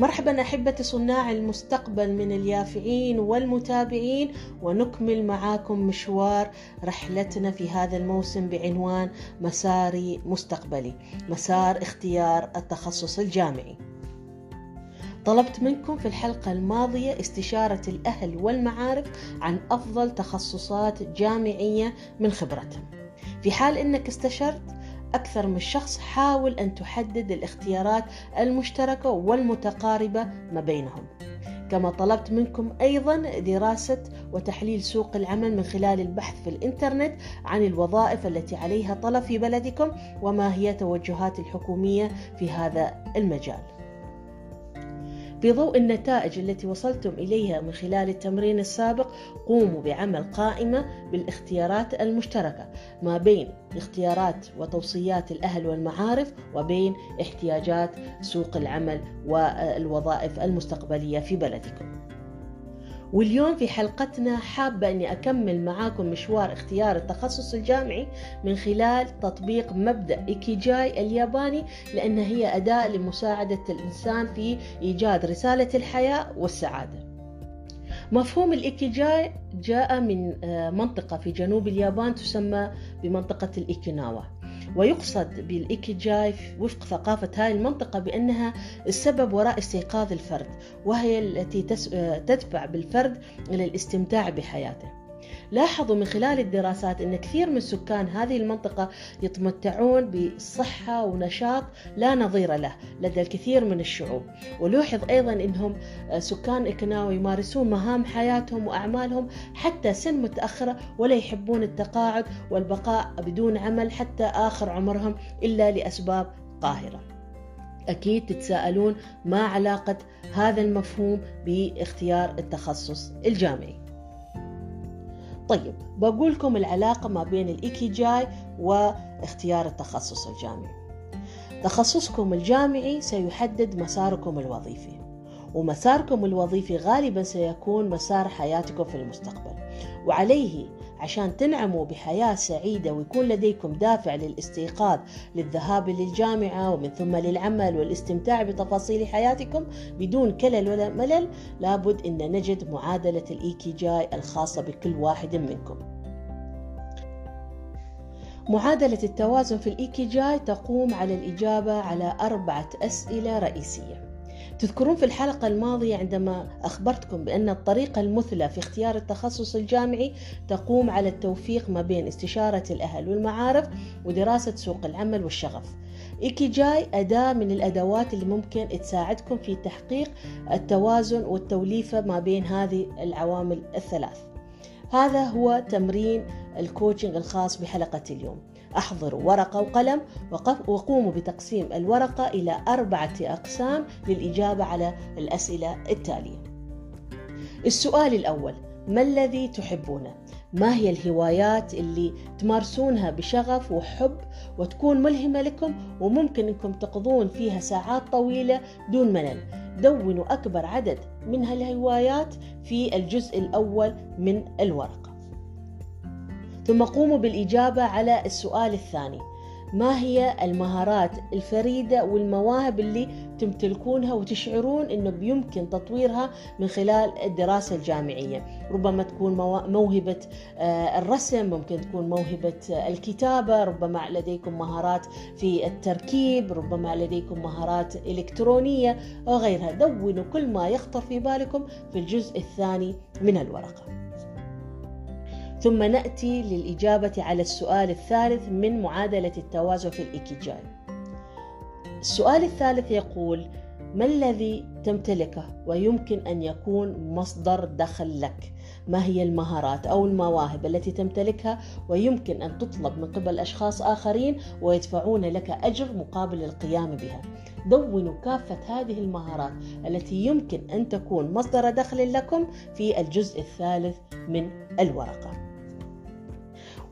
مرحبا احبتي صناع المستقبل من اليافعين والمتابعين ونكمل معاكم مشوار رحلتنا في هذا الموسم بعنوان مساري مستقبلي مسار اختيار التخصص الجامعي. طلبت منكم في الحلقة الماضية استشارة الأهل والمعارف عن أفضل تخصصات جامعية من خبرتهم. في حال أنك استشرت أكثر من شخص حاول أن تحدد الاختيارات المشتركة والمتقاربة ما بينهم. كما طلبت منكم أيضا دراسة وتحليل سوق العمل من خلال البحث في الإنترنت عن الوظائف التي عليها طلب في بلدكم وما هي توجهات الحكومية في هذا المجال. في ضوء النتائج التي وصلتم إليها من خلال التمرين السابق قوموا بعمل قائمة بالاختيارات المشتركة ما بين اختيارات وتوصيات الأهل والمعارف وبين احتياجات سوق العمل والوظائف المستقبلية في بلدكم. واليوم في حلقتنا حابة أني أكمل معاكم مشوار اختيار التخصص الجامعي من خلال تطبيق مبدأ إيكيجاي الياباني لأن هي أداة لمساعدة الإنسان في إيجاد رسالة الحياة والسعادة. مفهوم الإيكيجاي جاء من منطقة في جنوب اليابان تسمى بمنطقة الإيكيناوا. ويقصد بالإيكيجاي وفق ثقافة هذه المنطقة بأنها السبب وراء استيقاظ الفرد وهي التي تدفع بالفرد إلى الاستمتاع بحياته. لاحظوا من خلال الدراسات أن كثير من سكان هذه المنطقة يتمتعون بصحة ونشاط لا نظير له لدى الكثير من الشعوب. ولوحظ أيضا أنهم سكان إكناو يمارسون مهام حياتهم وأعمالهم حتى سن متأخرة ولا يحبون التقاعد والبقاء بدون عمل حتى آخر عمرهم إلا لأسباب قاهرة. أكيد تتساءلون ما علاقة هذا المفهوم باختيار التخصص الجامعي. طيب بقول لكم العلاقة ما بين الإيكيجاي واختيار التخصص الجامعي. تخصصكم الجامعي سيحدد مساركم الوظيفي ومساركم الوظيفي غالبا سيكون مسار حياتكم في المستقبل وعليه عشان تنعموا بحياة سعيدة ويكون لديكم دافع للاستيقاظ للذهاب للجامعة ومن ثم للعمل والاستمتاع بتفاصيل حياتكم بدون كلل ولا ملل. لابد أن نجد معادلة الإيكيجاي الخاصة بكل واحد منكم. معادلة التوازن في الإيكيجاي تقوم على الإجابة على أربعة أسئلة رئيسية. تذكرون في الحلقة الماضية عندما أخبرتكم بأن الطريقة المثلى في اختيار التخصص الجامعي تقوم على التوفيق ما بين استشارة الأهل والمعارف ودراسة سوق العمل والشغف. إيكيجاي أداة من الأدوات اللي ممكن تساعدكم في تحقيق التوازن والتوليفة ما بين هذه العوامل الثلاث. هذا هو تمرين الكوتشنج الخاص بحلقة اليوم. أحضروا ورقة وقلم وقوموا بتقسيم الورقة إلى أربعة أقسام للإجابة على الأسئلة التالية. السؤال الأول ما الذي تحبونه؟ ما هي الهوايات اللي تمارسونها بشغف وحب وتكون ملهمة لكم وممكن أنكم تقضون فيها ساعات طويلة دون ملل دونوا أكبر عدد من هالهوايات في الجزء الأول من الورقة. ثم قوموا بالإجابة على السؤال الثاني. ما هي المهارات الفريدة والمواهب اللي تمتلكونها وتشعرون أنه بيمكن تطويرها من خلال الدراسة الجامعية؟ ربما تكون موهبة الرسم ممكن تكون موهبة الكتابة ربما لديكم مهارات في التركيب ربما لديكم مهارات إلكترونية وغيرها دونوا كل ما يخطر في بالكم في الجزء الثاني من الورقة. ثم نأتي للإجابة على السؤال الثالث من معادلة التوازن في الإيكيجاي. السؤال الثالث يقول: ما الذي تمتلكه ويمكن أن يكون مصدر دخل لك؟ ما هي المهارات أو المواهب التي تمتلكها ويمكن أن تطلب من قبل أشخاص آخرين ويدفعون لك أجر مقابل القيام بها؟ دونوا كافة هذه المهارات التي يمكن أن تكون مصدر دخل لكم في الجزء الثالث من الورقة.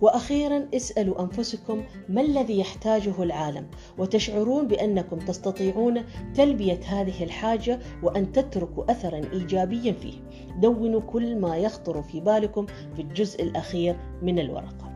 وأخيرا اسألوا أنفسكم ما الذي يحتاجه العالم وتشعرون بأنكم تستطيعون تلبية هذه الحاجة وأن تتركوا اثرا ايجابيا فيه. دونوا كل ما يخطر في بالكم في الجزء الأخير من الورقة.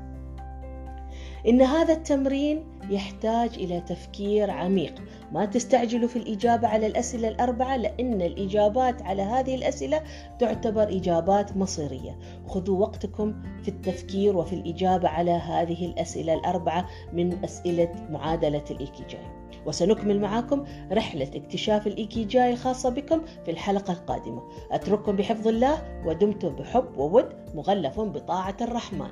إن هذا التمرين يحتاج إلى تفكير عميق. ما تستعجلوا في الإجابة على الأسئلة الأربعة لأن الإجابات على هذه الأسئلة تعتبر إجابات مصيرية. خذوا وقتكم في التفكير وفي الإجابة على هذه الأسئلة الأربعة من أسئلة معادلة الإيكيجاي. وسنكمل معكم رحلة اكتشاف الإيكيجاي الخاصة بكم في الحلقة القادمة. أترككم بحفظ الله ودمتم بحب وود مغلف بطاعة الرحمن.